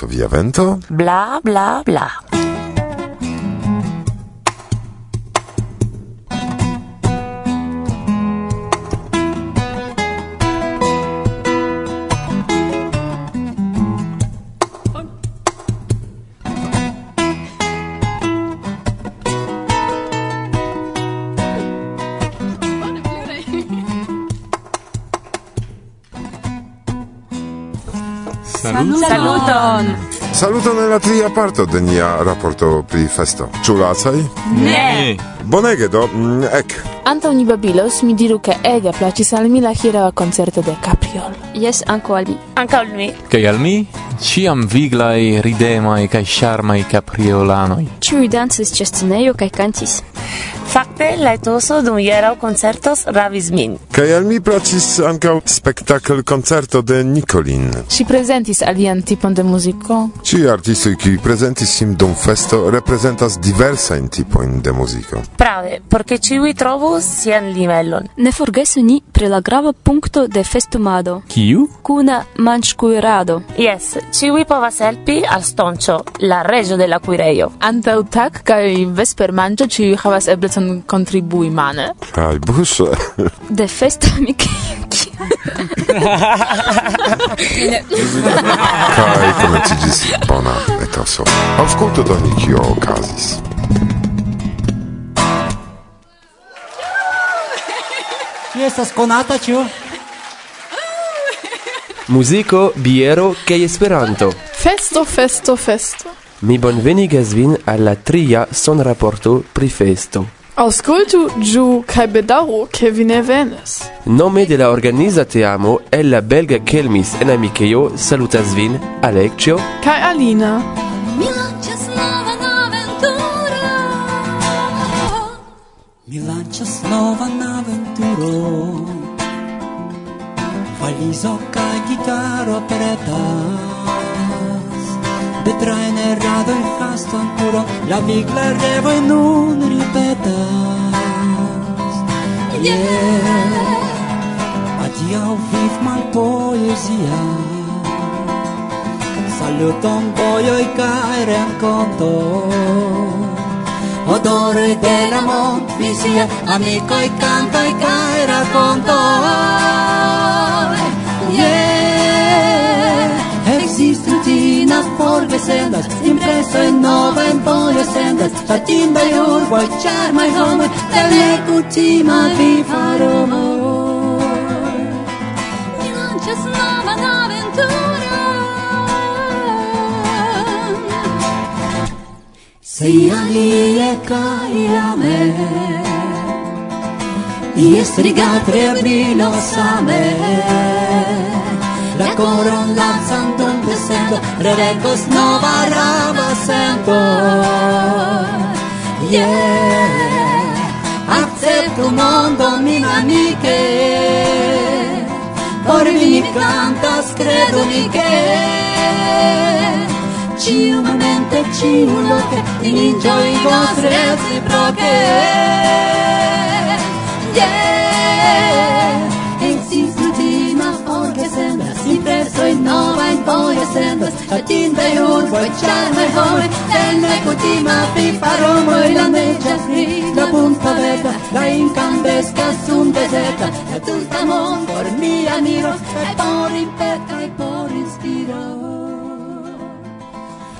attraverso Via Vento. Bla bla bla. Saludos. Saludos. Saluton! Saluton en la tria parto de nia raporto pri festo. Ĉu lacaj? Ne! Bonege do, mm, ek! Antaŭ ni babilos, mi diru ke ege plaĉis al mi la hieraŭa koncerto de Capriol. Jes, ankaŭ al mi. Ankaŭ al mi. Kaj al mi? Ciam viglai, ridemai, cae charmai capriolanoi. Ciui dansis cestineio kai cantis. Fakte la etoso dum hieraŭ koncertos ravis min. Kaj al mi plaĉis ankaŭ spektakl koncerto de Nicolin. Ŝi prezentis alian tipon de muziko. Ĉi artistoj kiuj prezentis sin dum festo reprezentas diversajn tipojn de muziko. Prave, por ke ĉiuj trovus sian livelon. Ne forgesu ni pri la grava punkto de festumado. Kiu? Kuna manĝkuirado. Yes, ĉiuj povas helpi al Stonĉo, la reĝo de la kuirejo. Antaŭ tag kaj vespermanĝo ĉiuj havas havas eblecon kontribui mane. Kaj buŝe. De festa mi Kaj komenciĝis bona etoso. Aŭskultu do ni kio okazis. Ci estas konata ĉu? Muziko, biero kaj Esperanto. Festo, festo, festo. Mi bonvenigas vin al la tria sonraporto pri festo. Auscultu, giu, cae bedaru, che vi ne venes. Nome de la organiza teamo e la belga Kelmis en Amicheio salutas vin, Alexio. Cae Alina. Mila Ceslava n'aventuro lancias Ceslava n'aventuro Valizo cae gitaro apereta Pe traine radoi hasto ancora La vigla revoi nun ripetas. Yeah. Adiau viv mal poesia Saluton i cae rencontor Odore de la mont visia Amicoi cantoi cae racontoi sendas, impreso en nova en bone sendas, latin de urbo, charma y homo, de le cutima vi faromo. Mi lancias nova n'avventura. Si alie caia me, i estrigat rebrilo sa me, la coron santo de sento revenkos nova rava sento. Yeah acceptu mondo min amiche. Por mi mi cantas credo mi che ciu momente ciu loke in injoigos reciproche. Yeah. Atin dhe un po qanë me hoj Dhe me kutima pi paro moi la me gjasni La punta veta, la incandesca sun deseta E tutta mon por mia miro E por in petra e por in stiro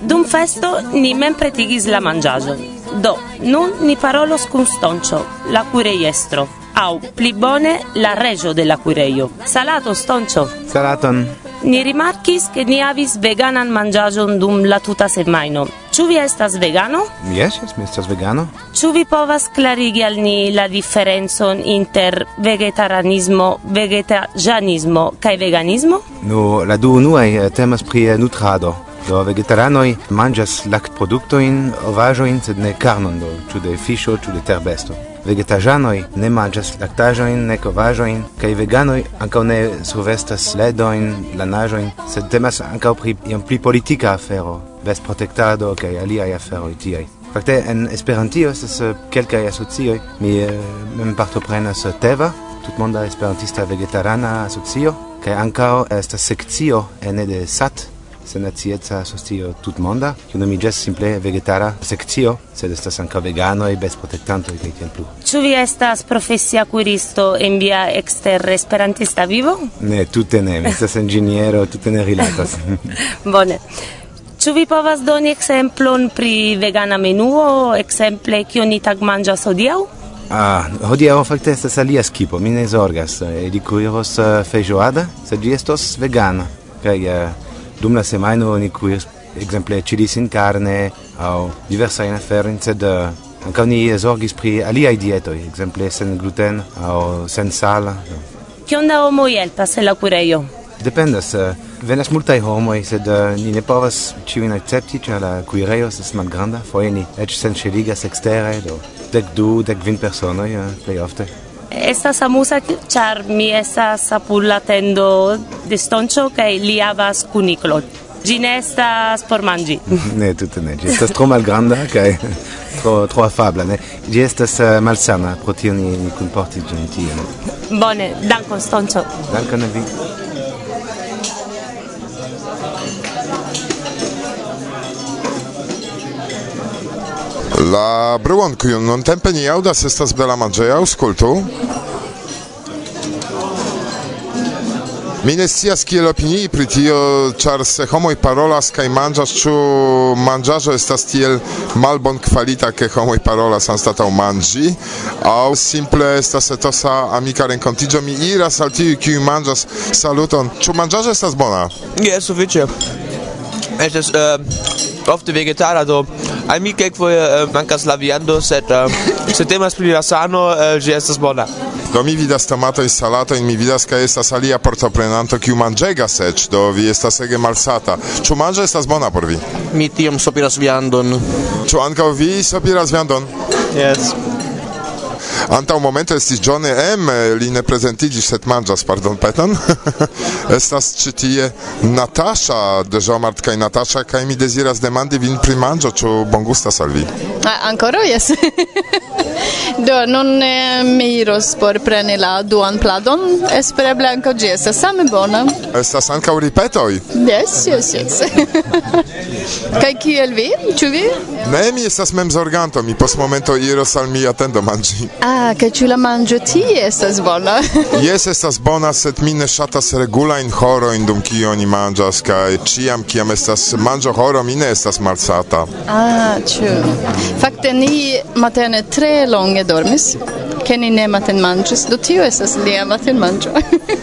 D'un festo ni men pretigis la mangiaso, Do, nun ni parolos cun stoncio, la cureiestro, au plibone la regio della cureio. Salato stoncio. Salaton. Ni rimarkis che ni avis veganan mangiagion dum la tuta semaino. Ĉu vi estas vegano? Yes, yes, mi estas vegano. Ĉu vi povas klarigi al ni la diferencon inter vegetarianismo, vegetaĵanismo kaj veganismo? No, la du unuaj eh, temas pri eh, nutrado. Do vegetaranoj manĝas laktproduktojn, ovaĵojn, sed ne karnon do, ĉu de fiŝo, ĉu de terbesto. Vegetaĵanoj ne manĝas laktaĵojn, nek ovaĵojn, kaj veganoj ankaŭ ne survestas ledojn, lanaĵojn, sed temas ankaŭ pri iom pli politika afero, vesprotektado kaj aliaj aferoj tiaj. Fakte en Esperantio estas eh, kelkaj asocioj, mi eh, mem partoprenas eh, Teva, tutmonda esperantista vegetarana asocio, kaj ankaŭ estas sekcio ene de SAT, senacieca socio tutmonda, kiu nomiĝas simple vegetara sekcio, sed estas ankaŭ veganoj, bestprotektantoj kaj tiel plu. Ĉu vi estas profesia kuristo en via ekster esperantista vivo? Ne, tute ne, mi estas inĝeniero, tute ne rilatas. Bone. Ĉu vi povas doni ekzemplon pri vegana menuo, ekzemple kion ni tagmanĝas hodiaŭ? Ah, hodiaŭ fakte estas alia skipo, mi ne zorgas. Eh, cui kuiros uh, feijoada, sed ĝi estos vegana. Kaj uh, Dum la semajno oni exemple ekzemple ĉilisin carne au diversa in afferin sed eh, ankaŭ ni zorgis pri aliaj dietoi exemple sen gluten au sen sal. Kion da homoj helpas en la cureio Dependas. Eh, venas multaj homoj, sed eh, ni ne povas ĉiujn accepti ĉar la cureio se sman granda foi ni eĉ senŝeligas ekstere, do dec du, dec vin personoj plej ofte. Estas amusa, char mi estas apud la tendo de stoncio, kaj li havas kuniklon. Ĝi ne estas por manĝi. ne, tute ne. Ĝi estas tro malgranda kaj tro, tro afabla, ne? Ĝi estas uh, malsana, pro tio ni, ni kunportis ĝin tiel. Bone, dankon, Stonco. Dankon al vi. La bruon kiun nuntempe ni aŭdas estas bela manĝeja, aŭskultu. Mi ne scias kiel opinii pri tio, ĉar se homoj parolas kaj manĝas, ĉu manĝaĵo estas tiel malbonkvalita, ke homoj parolas anstataŭ manĝi, aŭ simple estas etosa amika renkontiĝo. Mi iras al tiuj, kiuj manĝas saluton. Ĉu manĝaĵo estas bona? Jes, sufiĉe. Estas uh, ofte vegetara, do Al mi kelkfoje uh, mankas la viando, sed uh, se temas pri la sano, eh, ĝi uh, estas bona. Do mi vidas tomato in salato in mi vidas ke estas alia portoprenanto kiu manĝegas eĉ, do vi estas ege malsata. Ĉu manĝo estas bona por vi? Mi tiom sopiras viandon. Ĉu ankaŭ vi sopiras viandon? Yes. Anta un momento estis Johnny M, li ne prezentigis, sed manĝas, pardon, peton. Estas ĉi tie Natasha de Jomart kaj Natasha kaj mi deziras demandi vin pri manĝo, ĉu bongustas al vi? Ancora, yes. Do, non eh, mi iros por preni la duan pladon, espereble ankaŭ ĝi estas same bona. Estas ankaŭ ripetoj? Yes, yes, yes. Kaj kiel vi? Ĉu vi? Ne, mi estas memzorganto, mi post momento iros al mia tendo manĝi. Ah, kaj ĉu la manĝo tie estas bona? Jes, estas bona, sed mi ne ŝatas regulajn horojn dum kiu oni manĝas kaj ĉiam kiam estas manĝo horo mi ne estas malsata. Ah, ĉu. Fakte ni matene tre longe dormis, che ni ne maten manĝis, do tio estas lia maten manĝo.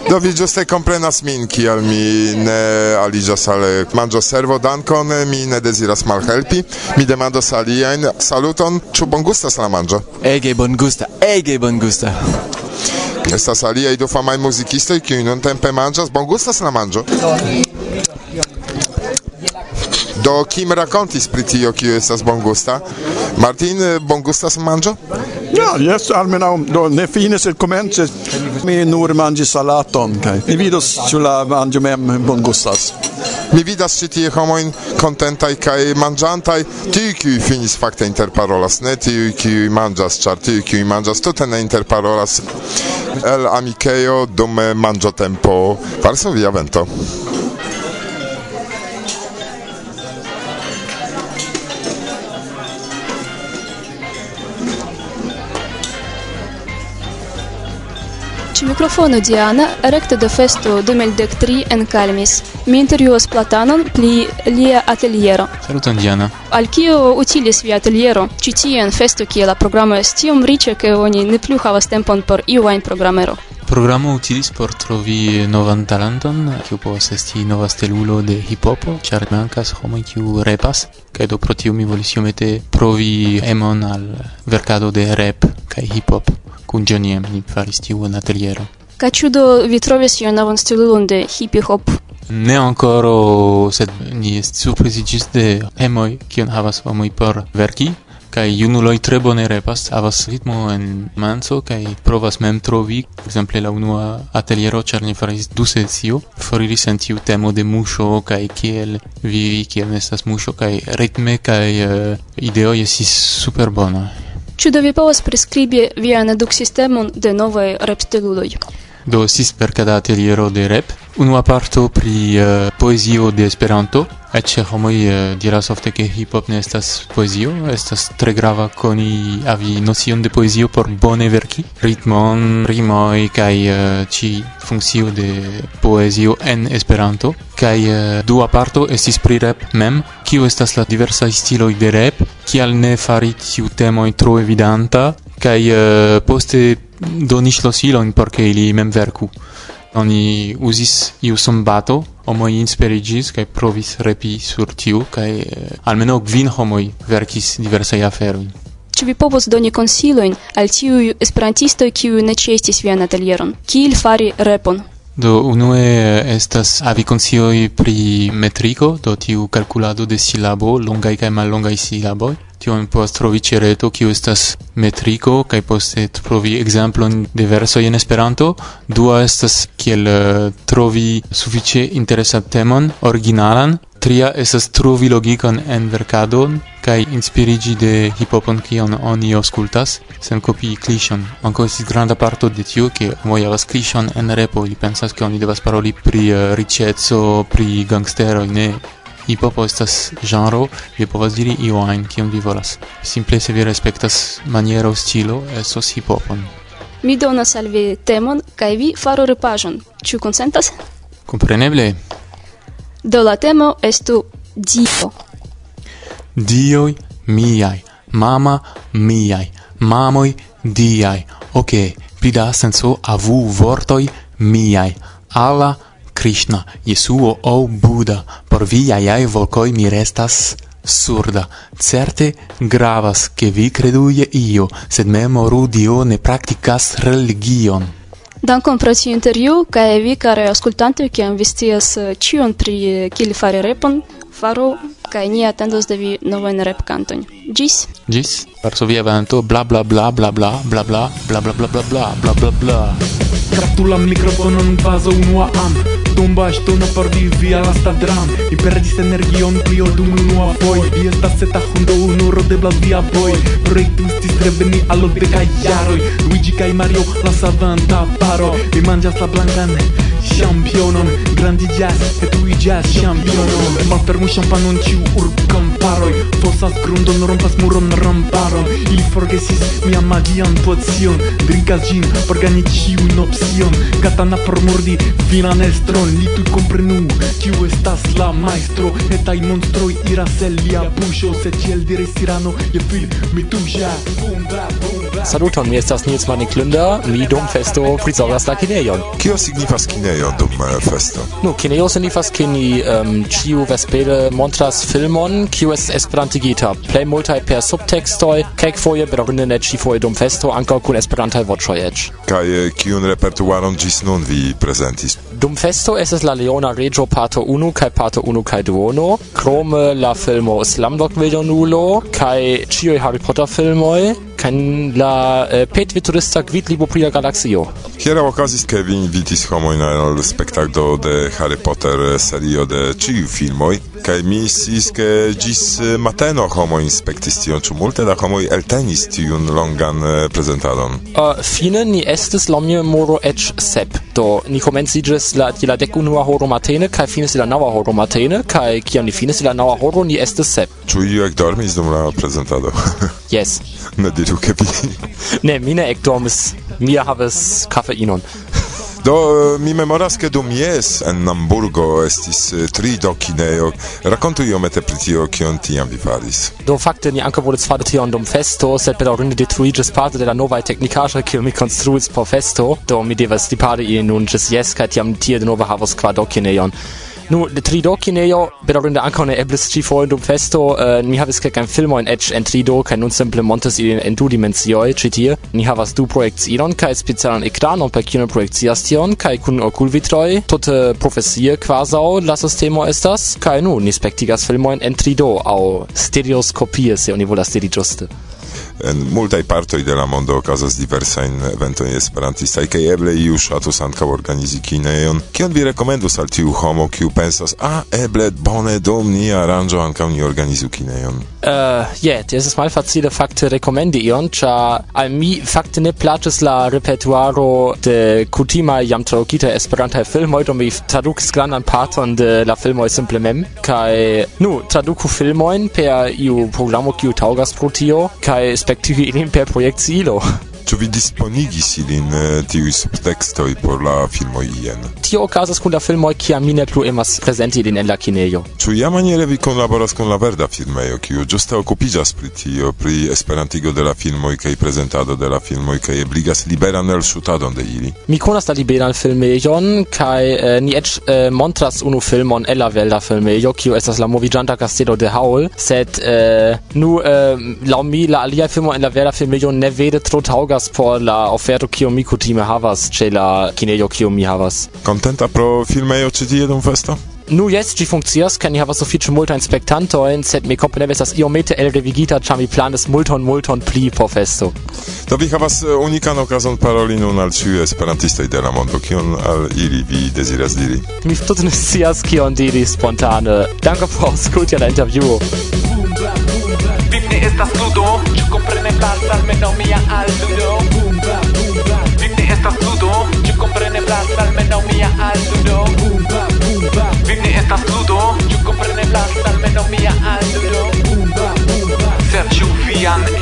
do vi ĝuste komprenas min, kial mi ne aliĝas al manĝo servo dankon, eh, mi ne deziras malhelpi, mi demandos aliajn saluton, ĉu bongustas la manĝo? Ege bongusta, ege bongusta. Estas aliaj du famaj muzikistoj, kiuj nuntempe manĝas, bongustas la manĝo? Do kim rakontis pri tio kiu estas bongusta? Martin eh, bongustas manĝo? Ja, jes, almenaŭ do ne fine sed komence mi nur manĝis salaton kaj mi vidos ĉu la manĝo mem bongustas. Mi vidas ĉi tie homojn kontentaj kaj manĝantaj, tiuj kiuj finis fakte interparolas, ne tiuj kiuj manĝas, ĉar tiuj kiuj manĝas tute ne interparolas el amikejo dum manĝotempo Varsovia vento. Mikrofono Diana, rekte de festo 2013 en Kalmis. Mi intervjuos Platanon pli lia ateliero. Saluton Diana. Al kio utilis via ateliero? Ĉi tie en festo kie la programo estas tiom riĉa ke oni ne plu havas tempon por iu ajn programero. Programo utilis por trovi novan talenton, kiu povas esti nova stelulo de hip-hopo, ĉar mankas homoj kiu repas, kaj do pro tio mi volis iomete provi emon al verkado de rap kaj hip-hop. Kun Johnnyem ni faris tiun ateliero. Ca do vi trovis ion novan stilulon de hip-hop? Ne ancora, sed ni est surprizigis de emoj, kion havas homoj por verki, kai junuloj tre bone repas, havas ritmo en manso kai provas mem trovi, ekzemple la unua ateliero ĉar ni faris du sesio, foriris en tiu temo de muŝo kaj kiel vivi kiam estas muŝo kaj ritme kaj eh, uh, ideoj estis super bona Ĉu do vi povas priskribi vian eduksistemon de novaj repstiluloj? Do sis per cada ateliero de rep, unua parto pri uh, poezio de Esperanto, Ecce homoi eh, diras ofte che hip hop ne estas poezio, estas tre grava coni avi nocion de poezio por bone verki, ritmon, rimoi kai eh, ci de poezio en Esperanto, kai eh, dua parto estis pri rap mem, kiu estas la diversa stiloj de rap, kial ne fari tiu temoj tro evidanta. Kai eh, poste donis losilojn por ke ili mem verku. Oni uzis iu sombato homoi inspiriĝis kai provis repi sur tiu kai eh, almeno kvin homoi verkis diversaj aferojn. Ĉu vi povos doni konsilojn al tiuj esperantistoj kiuj ne ĉeestis vian atelieron? Kiel fari repon? Do unue eh, estas avi konsiloj pri metriko, do tiu kalkulado de silabo, longaj kaj mallongaj silaboj tion povas trovi ĉe reto kiu estas metriko kaj poste trovi ekzemplon de versoj en Esperanto. Dua estas kiel uh, trovi sufiĉe interesan temon originalan. Tria estas trovi logikon en verkadon kaj inspiriĝi de hipopon kion oni aŭskultas sen kopii kliŝon. Ankaŭ estis granda parto de tio, ke homoj havas kliŝon en repo, ili pensas ke oni devas paroli pri uh, riĉeco, pri gangsteroj, ne hip hop estas genro, vi povas diri io ein kion vi volas. Simple se vi respektas maniero, stilo, estos hip-hopon. Mi donas al vi temon, kaj vi faru repaĵon. Ĉu konsentas? Kompreneble. Do la temo estu Dio. Dioj miaj, mama miaj, mamoj diaj. Ok, pli da senso avu vortoj miaj. Alla Krishna, Jesuo au Buddha, por vi iai volcoi mi restas surda. Certe gravas che vi creduie io, sed memoru Dio ne practicas religion. Dankon pro tiu intervju kaj vi kare aŭskultantoj kiam vi scias ĉion pri kiel fari repon, faru kaj ni atendos de vi novajn repkantojn. Ĝis. Ĝis. Varsovia vento bla bla bla bla bla bla bla bla bla bla bla bla bla bla bla. Gratulam mikrofonon bazo unua am tomba ŝtono porvivi via la stadram Mi perdis energion pli ol dum unua fojo Vi estas seta hundo unuro de blavia boj Projekto estis reveni al okdek kaj jaroj Luigi kaj Mario la savanta paro. Mi manĝas la blankan championon Grandiĝas, etuiĝas ĉampiono Malfermu ĉampanon ĉiu urb arbaroj Posas grundon, rompas muron, ramparon Ili forgesis mian magian pozicion Drinkas ĝin por gani ĉiun opcion. Katana por murdi viran estron. Li tu comprenu, kiu estas la maestro. Etaj monstroj iras el lia buŝo. Se tiel diris tirano, je fil mi tuŝa Bum, bum. Saluton, mi estas Nils Maniklunder, mi dum festo prizorgas la kinejon. Kio signifas kinejo dum uh, festo? Nu, kinejo signifas ke ni um, ciu vespere montras filmon, kiu es esperantigita. Plej multaj per subtekstoj, kelkfoje bedaŭrinde ne ĉifoje dum festo, ankaŭ kun esperantaj voĉoj eĉ. Kaj eh, kiun repertuaron ĝis nun vi prezentis? Dum festo estas la Leona Regio parto 1 kaj parto 1 kaj duono, krome la filmo Slumdog Millionulo, kaj ĉiuj Harry Potter filmoj can la eh, petve turista gvidlibo pri la galaxio. Hiera okazis ke vi invitis homojn al spektaklo de Harry Potter eh, serio de ĉiuj filmoj kai mi sis ke ĝis eh, mateno homo inspektis tion, ĉu multe da homoj eltenis tiun longan eh, prezentadon? Uh, fine ni estis laŭ mia memoro eĉ sep. Do ni komenciĝis la je la dekunua horo matene kaj finis la naŭa horo matene kaj kiam ni finis la naŭa horo ni estis sep. Ĉu iu ekdormis dum la prezentado? Yes. ne diru ke vi. ne, mi ne ekdormis. Mi havas kafeinon. Do mi memoras ke dum jes en Hamburgo estis eh, tri do kinejo. Rakontu iomete pri tio kion tiam vi faris. Do fakte ni ankaŭ volis fari tion dum festo, sed bedaŭrinde detruiĝis parto de la novaj teknikaĵoj kiu mi konstruis por festo. Do mi devas ripari ilin nun ĝis jes kaj tiam tie denove havos kvar do kinejon. Nu, de trido kinejo, bedaŭrinde ankaŭ ne eblis ĉifoje dum festo, uh, ni havis kelkajn filmojn eĉ en trido kaj nun simple montes ilin en du dimensioj ĉi tie. Ni havas du projekciilon kaj specialan ekranon per kiu ni projekcias tion kaj kun okulvitroj tute profesie kvazaŭ la sistemo estas kaj nu ni spektigas filmojn en trido aŭ stereoskopie se oni volas diri ĝuste en multaj partoj de la mondo okazas diversajn eventojn esperantistaj kaj eble iu ŝatus ankaŭ organizi kinejon. Kion vi rekomendus al tiu homo kiu pensas a eble bone dum ni aranĝo ankaŭ ni organizu kinejon? Uh, yeah, jes estas malfacile fakte rekomendi ion, ĉar al mi fakte ne plaĉas la repertuaro de kutima jam tradukitaj esperantaj filmoj, do mi tradukis grandan parton de la filmoj simple mem kaj nu traduku filmojn per iu programo kiu taŭgas pro tio kaj respektive Ideen per Projekt Silo. Ĉu vi disponigis ilin eh, tiuj subtekstoj por la filmoj ien? Tio okazas kun la filmoj, kiam mi ne plu emas prezenti ilin en la kinejo. Ĉu iamaniere vi kunlaboras kun la verda filmejo, kiu ĝuste okupiĝas pri tio, pri esperantigo de la filmoj kaj prezentado de la filmoj kaj ebligas liberan elŝutadon de ili? Mi konas la liberan filmejon kaj eh, ni eĉ eh, montras unu filmon el la verda filmejo, kiu estas la moviĝanta kastelo de Haul, sed eh, nu eh, laŭ mi la alia filmo en la verda filmejo ne vere tro taŭgas dankas por la oferto kiu mi kutime havas ĉe la kinejo kiu mi havas. Kontenta pro filmejo ĉi tie dum festo? Nu jes, ĝi funkcias, kaj ni havas sufiĉe multajn spektantojn, sed mi kompreneble estas iomete elrevigita, ĉar mi planas multon multon pli por festo. Do vi havas eh, unikan okazon paroli nun al ĉiuj esperantistoj de la mondo, kion al ili vi deziras diri? Mi tute ne scias kion diri spontane. Danke por aŭskulti la intervjuo. Vivne estas ludo, ne blastas menomia mia ludo Vim ne estas ludo, ĉu komprene blastas menomia al ludo Vim ne estas ludo, ĉu komprene blastas menomia al ludo Serĉu vian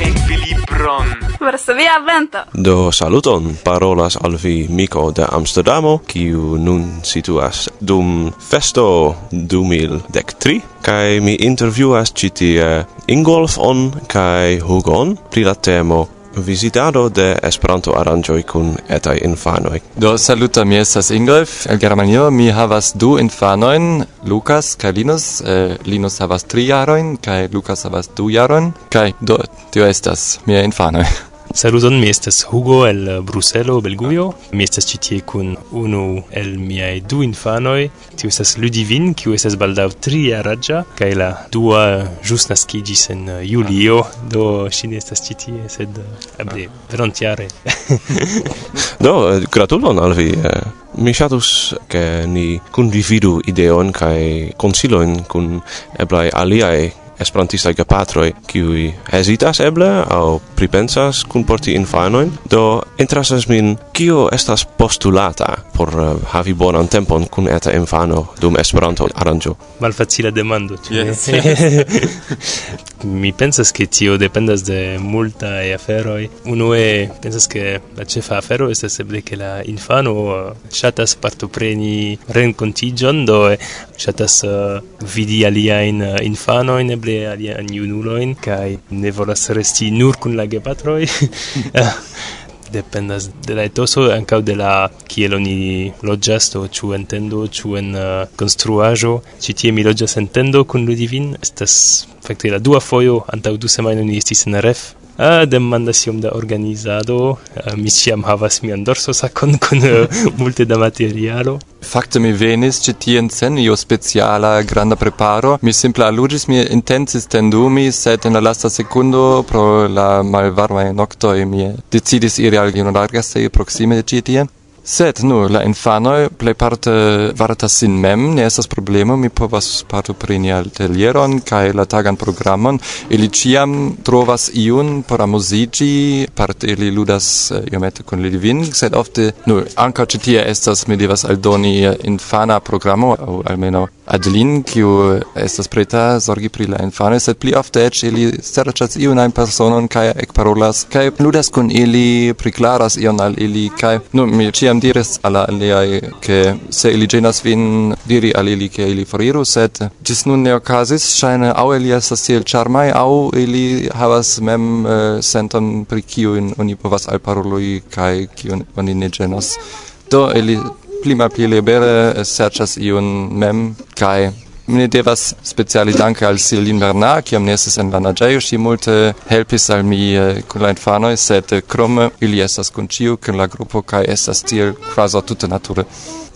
per via vento. Do saluton, parolas al vi Miko de Amsterdamo, kiu nun situas dum festo 2013, kai mi intervjuas citie Ingolf on kai Hugon pri la temo visitado de Esperanto aranjoj kun etaj infanoj. Do saluta mi estas Ingolf el Germanio, mi havas du infanojn, Lukas kaj Linus. Eh, Linus havas tri jarojn kaj Lukas havas du jarojn kaj do tio estas mia infanoj. Saluton, mi estas Hugo el Bruselo, Belgujo. Mi estas ĉi tie kun unu el miaj du infanoj. Tiu estas Ludivin, kiu estas baldaŭ trijaraĝa kaj la dua ĵus naskiĝis en julio, do ŝi ne estas ĉi tie, sed eh, eble venontjare. do, eh, gratulon al vi. Eh. Mi ŝatus ke ni kundividu ideon kaj konsilojn kun eblaj aliaj esperantistaj gepatroj kiuj hezitas eble aŭ pripensas kunporti infanojn do interesas min kio estas postulata por uh, havi bonan tempon kun eta infano dum Esperanto aranĝo? Malfacila demando ĉu yes. mi pensas ke tio dependas de multaj aferoj. Unue pensas ke la ĉefa afero estas eble ke la infano eh, ŝatas partopreni renkontiĝon do eh, ŝatas uh, vidi aliajn infanojn eble eble alian junuloin, kai ne volas resti nur kun la gepatroi. dependas de la etoso ankaŭ de la kiel oni loĝas do ĉu en tendo ĉu en uh, konstruaĵo. Ĉi tie mi loĝas en tendo kun Ludivin. Estas fakte la dua fojo antaŭ du semajnoj ni estis en Ref. Eh, uh, demandas iom da organizado, uh, mi ĉiam havas mian dorsosakon kun uh, eh, multe da materialo. Fakte mi venis ĉi tien sen io speciala granda preparo, mi simple aludis, mi intencis tendumi, sed en la lasta sekundo pro la malvarmaj noktoj mi decidis iri al gimnazio proksime de ĉi tien. Sed nur la infanoj plejparte vartas sin mem, ne estas problemo, mi povas partopreni atelieron kaj la tagan programon. Ili ĉiam trovas iun por amuziĝi, parte ili ludas eh, iomete kun ili vin, sed ofte nur ankaŭ ĉi tie estas mi devas aldoni eh, infana programo aŭ almenaŭ Adeline, kiu estas preta zorgi pri la infanoj, sed pli ofte eĉ ili serĉas iun ajn personon kaj ekparolas kaj ludas kun ili, priklaras ion al ili kaj nu mi ĉiam diris al aliaj ke se ili ĝenas vin diri al ili ke ili foriru, sed ĝis nun ne okazis, ŝajne aŭ ili estas tiel ĉarmaj aŭ ili havas mem uh, senton pri kiujn oni povas alparoli kaj kiun oni ne ĝenas. Do ili pli malpli libere eh, serĉas iun mem kaj Mi ne devas speciali danke al Silin Bernard, kiam ne estes en la naĝejo, ŝi multe helpis al mi eh, kun la infanoj, sed eh, krome ili estas kun ĉiu, kun la grupo kaj estas tiel kvazaŭ tute nature.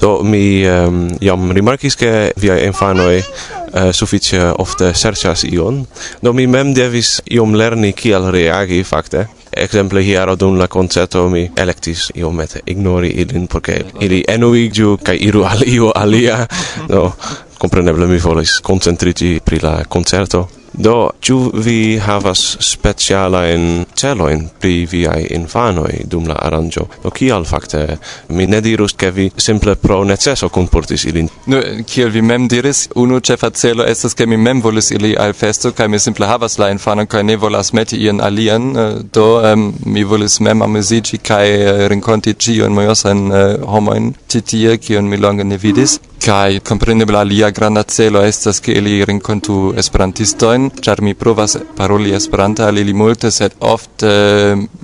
Do mi um, jam rimarkis ke viaj infanoj uh, sufiĉe ofte serĉas ion, do mi mem devis iom lerni kiel reagi fakte exemple hiero dum la concerto mi electis iomete ignori ilin porque ili enuigiu kai iru al io alia. No compreneble mi volis concentriti pri la concerto Do, ciu vi havas specialajn celojn pri viai infanoi dum la aranjo? Do kial fakte mi ne dirus ke vi simple pro necesso comportis ilin? Nu, kiel vi mem diris, unu cefa celo estas ke mi mem volis ili al festo kai mi simple havas la infanon kai ne volas meti ian alian, eh, do um, mi volis mem amusici, kai uh, eh, rinconti cion mojosan eh, uh, homoin titie, kion mi longe ne vidis. Kai kompreneble alia granda celo estas ke ili renkontu esperantistojn, ĉar mi provas paroli esperanta al ili multe, sed ofte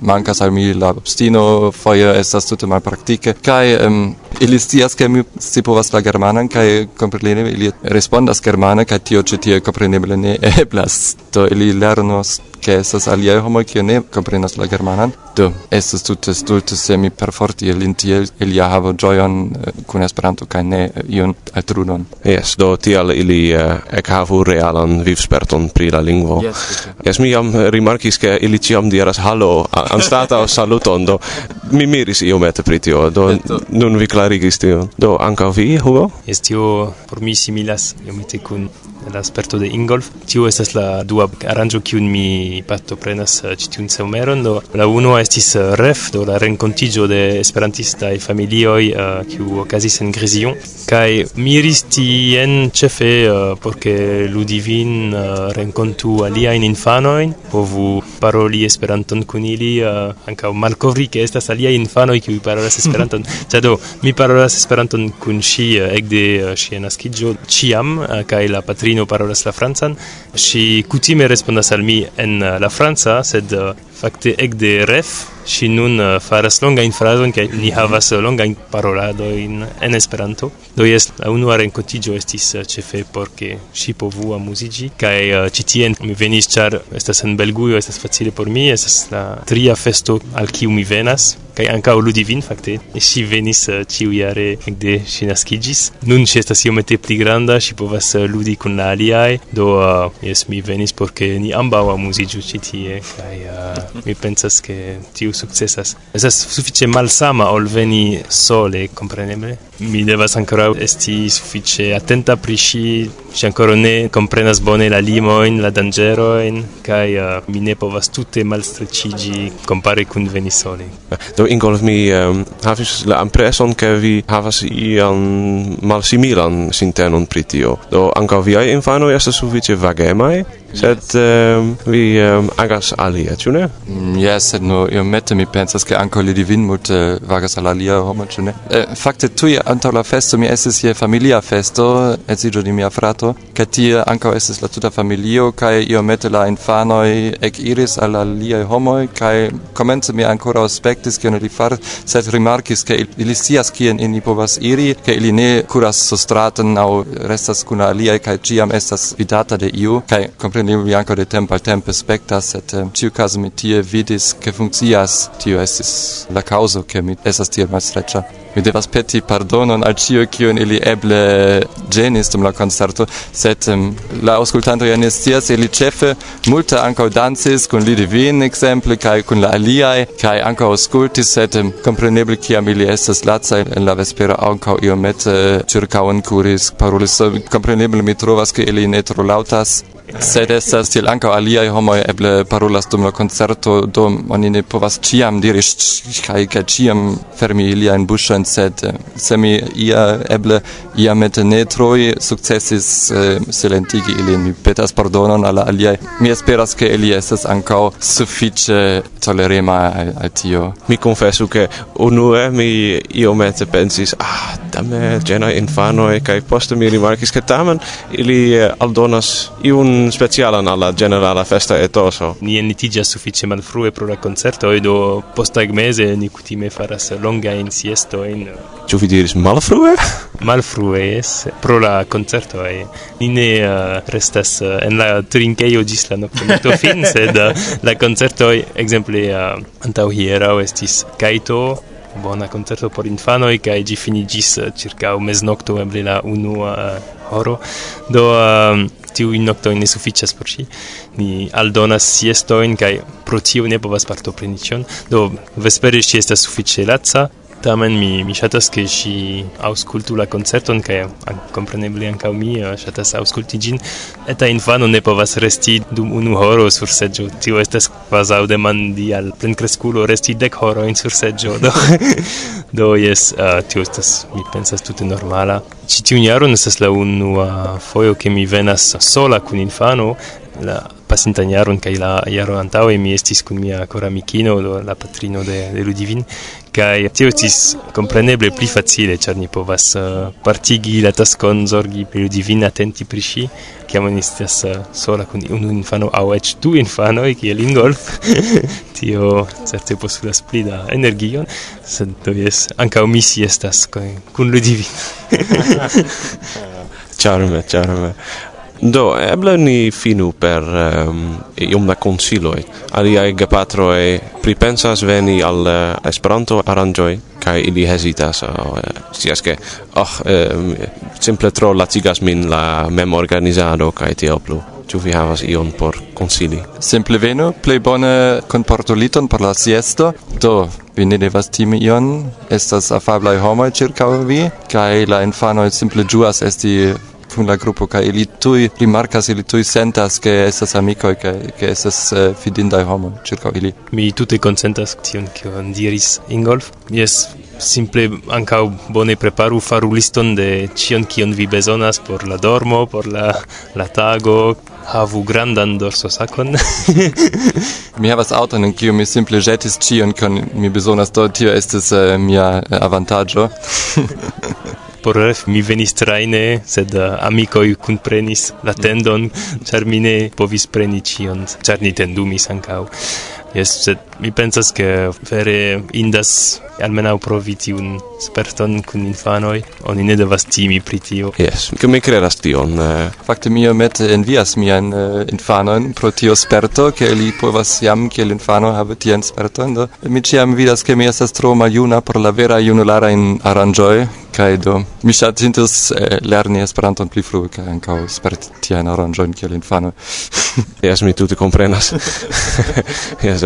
mankas al mi la obstino, foje estas tute malpraktike. Kai um, ili scias ke mi scipovas la germanan kai kompreneble ili respondas germane kaj tio ĉi tie compreneble ne eblas. Do ili lernos ke estas aliaj homoj kiu ne komprenas la germanan. Do estas tute stulte se mi perforti ilin tiel ilia havo ĝojon eh, kun Esperanto kaj ne eh, ion lingvon trudon. Yes, do tial ili uh, ec havu realan vivsperton pri la lingvo. Yes, yes mi jam rimarkis ke ili ciam diras hallo anstata saluton, do mi miris iomete pri tio, do nun vi clarigis tion. Do anca vi, Hugo? Yes, tio por mi similas iomete kun la sperto de Ingolf. Tiu estas la dua aranĝo kiun mi partoprenas eh, ĉi tiun someron. Do la unua estis eh, REF, do la renkontiĝo de esperantistaj familioj eh, kiu okazis en Grizion kaj miris tien ĉefe por ke ludivin renkontu aliajn infanojn, povu paroli Esperanton kun ili, ankaŭ malkovri ke estas aliaj infanoj kiuj parolas Esperanton. Ĉar do mi parolas Esperanton kun ŝi ekde ŝia naskiĝo ĉiam kaj la patrino filino parolas la francan. Ŝi kutime respondas al mi en uh, la franca, sed uh, Fakte ekde ref ŝi nun eh, faras longajn frazojn kaj ni havas eh, longajn paroladojn en Esperanto. Do jes, la unua renkontiĝo estis eh, ĉefe por ke ŝi povu amuziĝi kaj ĉi tien mi venis ĉar estas en Belgujo estas facile por mi, estas la tria festo al kiu mi venas kaj ankaŭ ludi vin fakte. Ŝi venis ĉiujare ekde ŝi naskiĝis. Nun ŝi estas iomete pli granda, ŝi povas ludi kun la aliaj, do jes mi venis por ke ni ambaŭ amuziĝu ĉi tie kaj mi pensas che tiu successas. Esas suffice malsama ol veni sole, compreneble? Mi devas ancora esti suffice attenta pri sci, ci ancora ne comprenas bone la limoin, la dangeroin, kai uh, mi ne povas tutte malstrecigi compare kun veni sole. Do ingolf mi um, havis la impression che vi havas ian malsimilan sintenon pri tio. Do anca viai infanoi estas suffice vagemai, Sed um, vi um, agas alia, ĉu ne? Mm, yes, sed no iomete mi pensas ke ankaŭ li divin multe vagas al alia homo, ĉu ne? Eh, fakte tuj antaŭ la festo mi estis je familia festo, edziĝo de mia frato, kaj tie ankaŭ estis la tuta familio kaj iomete la infanoj ekiris al aliaj homoj kaj komence mi ankoraŭ aspektis kion ili faras, sed rimarkis ke ili scias kien ili povas iri, ke ili ne kuras sustraten aŭ restas kun aliaj kaj ĉiam estas vidata de iu kaj Kompreneble mi ankaŭ de tempo al tempe spektas, sed eh, ĉiukaze mi tie vidis ke funkcias, tio estis la kaŭzo, ke mi estas tiel malstreĉa mi devas peti pardonon al ĉio kion ili eble ĝenis dum la koncerto, sed um, la aŭskultantoj ja ne scias, ili ĉefe multe ankaŭ dancis kun li divin ekzemple kaj kun la aliaj kaj ankaŭ aŭskultis, sed um, kompreneble kiam ili estas lacaj en la vespero ankaŭ iomete ĉirkaŭen kuris parolis. Kompreneble mi trovas ke ili ne tro laŭtas, sed estas tiel ankaŭ aliaj homoj eble parolas dum la koncerto do oni ne povas ĉiam diri kaj kaj ĉiam fermi iliajn buŝojn sed eh, se mi ia eble ia mete ne troi successis eh, silentigi ilin. Mi petas pardonon alla aliai mi esperas che ili estas ancao suffice tolerema al, al tio. Mi confesso che unue mi io mette pensis ah dame genoi infanoi kai poste mi rimarkis che tamen ili eh, aldonas iun specialan alla generala festa etoso. Ni enlitigas suffice malfrue pro la concerto do postagmese ni cutime faras longa in siesto in Ĉu vi diris malfrue? malfrue, jes, pro la concerto e eh. ni ne uh, restas uh, en la trinkejo ĝis la noktometo fin, sed uh, la concerto ekzemple uh, antaŭ hieraŭ estis Kaito, bona concerto por infanoi kaj ĝi finiĝis uh, ĉirkaŭ meznokto eble la unua uh, horo. Do uh, tiu nokto ne sufiĉas por ŝi. Ni aldonas siestoin kaj pro tio ne povas partopreni ĉion. Do vespere ŝi estas sufiĉe laca. Tamen mi mi ŝatas ke ŝi aŭskultu la koncerton kaj kompreneble ankaŭ mi eh, ŝatas aŭskulti ĝin. Eta infano ne povas resti dum unu horo sur seĝo. Tio estas kvazaŭ demandi al plenkreskulo resti dek horojn sur seĝo. Do, do jes, uh, tio estas, mi pensas, tute normala. Ĉi tiun jaron estas la unua fojo ke mi venas sola kun infano. La pasintan jaron kaj la jaro antaŭe mi estis kun mia koramikino la patrino de, de Ludivin kaj tio estis kompreneble pli facile ĉar ni povas uh, partigi la taskon zorgi pri Ludivin atenti pri ŝi kiam ni estas uh, sola kun unu infano aŭ eĉ du infanoj kiel Ingolf tio certe postulas pli da energion sed do jes ankaŭ mi si estas eh, kun Ludivin Charme, charme. Do, eble ni finu per um, iom da consiloi. Aliai gepatroi pripensas veni al uh, Esperanto aranjoi, kai ili hesitas, oh, eh, che, oh, eh, simple tro latigas min la memorganizado, kai tiel plu. Ĉu vi havas ion por consili. Simple venu, plei bone comporto liton por la siesto, do vi ne devas timi ion, estas afablai homoi ĉirkaŭ vi, kai la infanoi simple giuas esti kun la grupo kaj ili tuj rimarkas ili tuj sentas ke estas amikoj kaj ke estas uh, fidindaj homoj ĉirkaŭ ili. Mi tute konsentas tion kion diris Ingolf. Jes simple ankaŭ bone preparu faru liston de ĉion kion vi bezonas por la dormo por la la tago. Havu grandan dorsosakon. Mi havas auton en kiu mi simple ĵetis ĉion kion mi bezonas do tio estas uh, eh, mia eh, avantaĝo. por ref mi venis traine, sed uh, amicoi cunprenis la tendon, char mi ne povis preni cion, char ni tendumis ancau. Yes, sed mi pensas che vere indas almenau proviti un sperton kun infanoi, Oni ne devas timi pri tio. Yes, che mi kredas tion. Eh. Fakte mi met envias mian uh, infanon pro tio sperto, che li povas jam che infano havi tien sperton. Do. Mi ciam vidas che mi estas tro maljuna por la vera junulara in aranjoi, kai do mi ŝatintus eh, lerni Esperanton pli frue kaj ankaŭ sperti tian aranĝojn kiel infano. yes, mi tute komprenas. yes,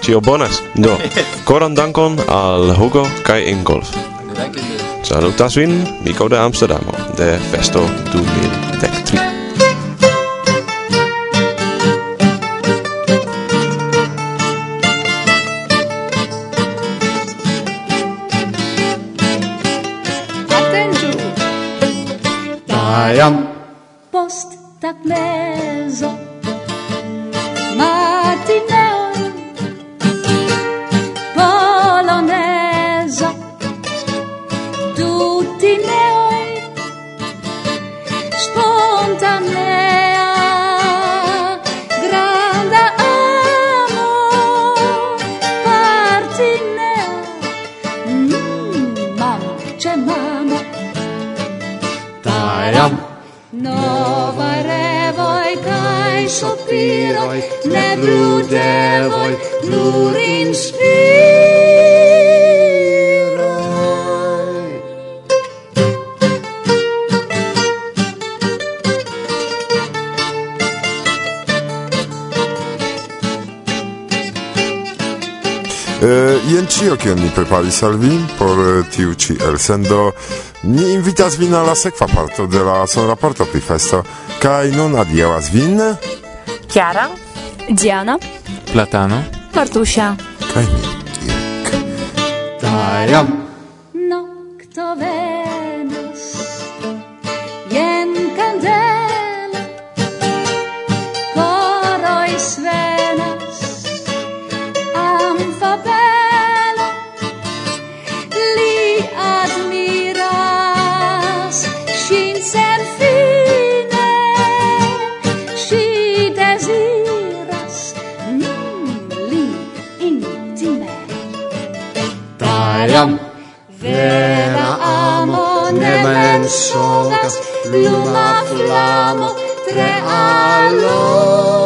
Cio bonas. Do, koran dankon al Hugo kai Ingolf. Salutas vin, Miko de Amsterdamo, de Festo 2013. Jam. Post tak me inspirai E, jen cio, kion mi preparis al vi por tiu ci elsendo, ni invitas vin alla sekva parto de la sonraporto pri festo, kaj nun adiaŭas vin? Chiara, Diana, Platano, Martusia. комедия. Тарям. jam vera amo ne mensogas luma flamo tre allo